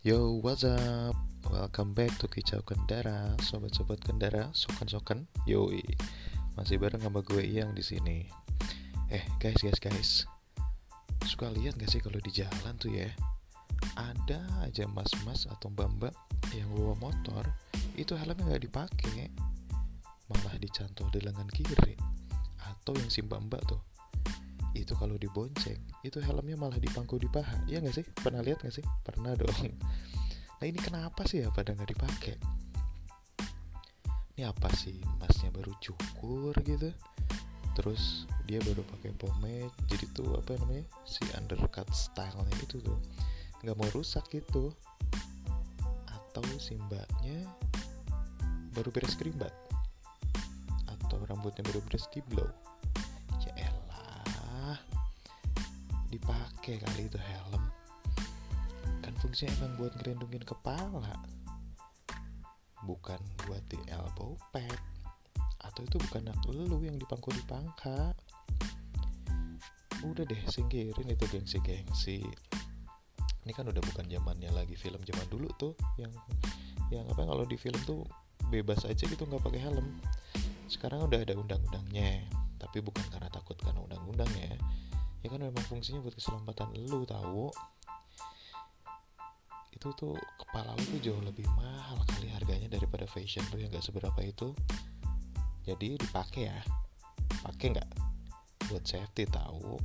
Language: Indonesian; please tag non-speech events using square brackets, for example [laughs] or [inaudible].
Yo, what's up? Welcome back to Kicau Kendara, sobat-sobat kendara, sokan-sokan. Yoi, masih bareng sama gue yang di sini. Eh, guys, guys, guys, suka lihat gak sih kalau di jalan tuh ya, ada aja mas-mas atau mbak-mbak yang bawa motor, itu helmnya nggak dipakai, malah dicantol di lengan kiri, atau yang si mbak-mbak tuh, itu kalau dibonceng itu helmnya malah dipangku di paha. Ya nggak sih? Pernah lihat nggak sih? Pernah dong. [laughs] Nah ini kenapa sih ya pada nggak dipakai? Ini apa sih? Masnya baru cukur gitu. Terus dia baru pakai pomade jadi tuh apa namanya? Si undercut stylenya itu tuh. Nggak mau rusak gitu. Atau si mbaknya baru beres krimbat. Atau rambutnya baru beres di blow dipakai kali itu helm. Kan fungsinya emang buat ngerendungin kepala. Bukan buat di elbow pad. Atau itu bukan anak lu yang dipangku di pangka. Udah deh singkirin itu gengsi-gengsi. Ini kan udah bukan zamannya lagi film zaman dulu tuh. Yang yang apa kalau di film tuh bebas aja gitu nggak pakai helm. Sekarang udah ada undang-undangnya. Tapi bukan karena takut karena undang-undangnya ya kan memang fungsinya buat keselamatan lu tahu. Itu tuh kepala lu tuh jauh lebih mahal kali harganya daripada fashion lu yang gak seberapa itu. Jadi dipakai ya. Pakai nggak? Buat safety tahu